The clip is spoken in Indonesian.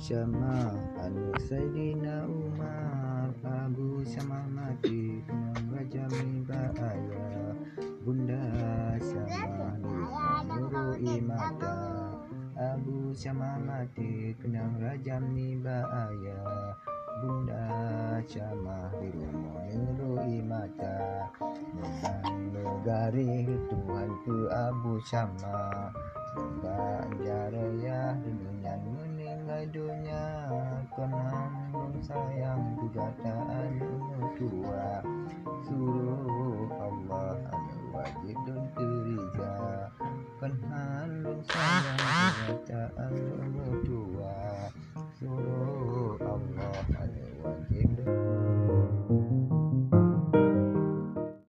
Syama Anu Sayyidina Umar Abu Syama mati Kenang Raja Mibaya Bunda Syama Nuru Imata Abu Syama mati Kenang Raja Mibaya Bunda Syama Nuru Imata Memang negari Tuhan ku Abu dunia meninggal dunia Kenanggung sayang juga ada tua Suruh Allah anu wajib dan kerja Kenanggung sayang kugataan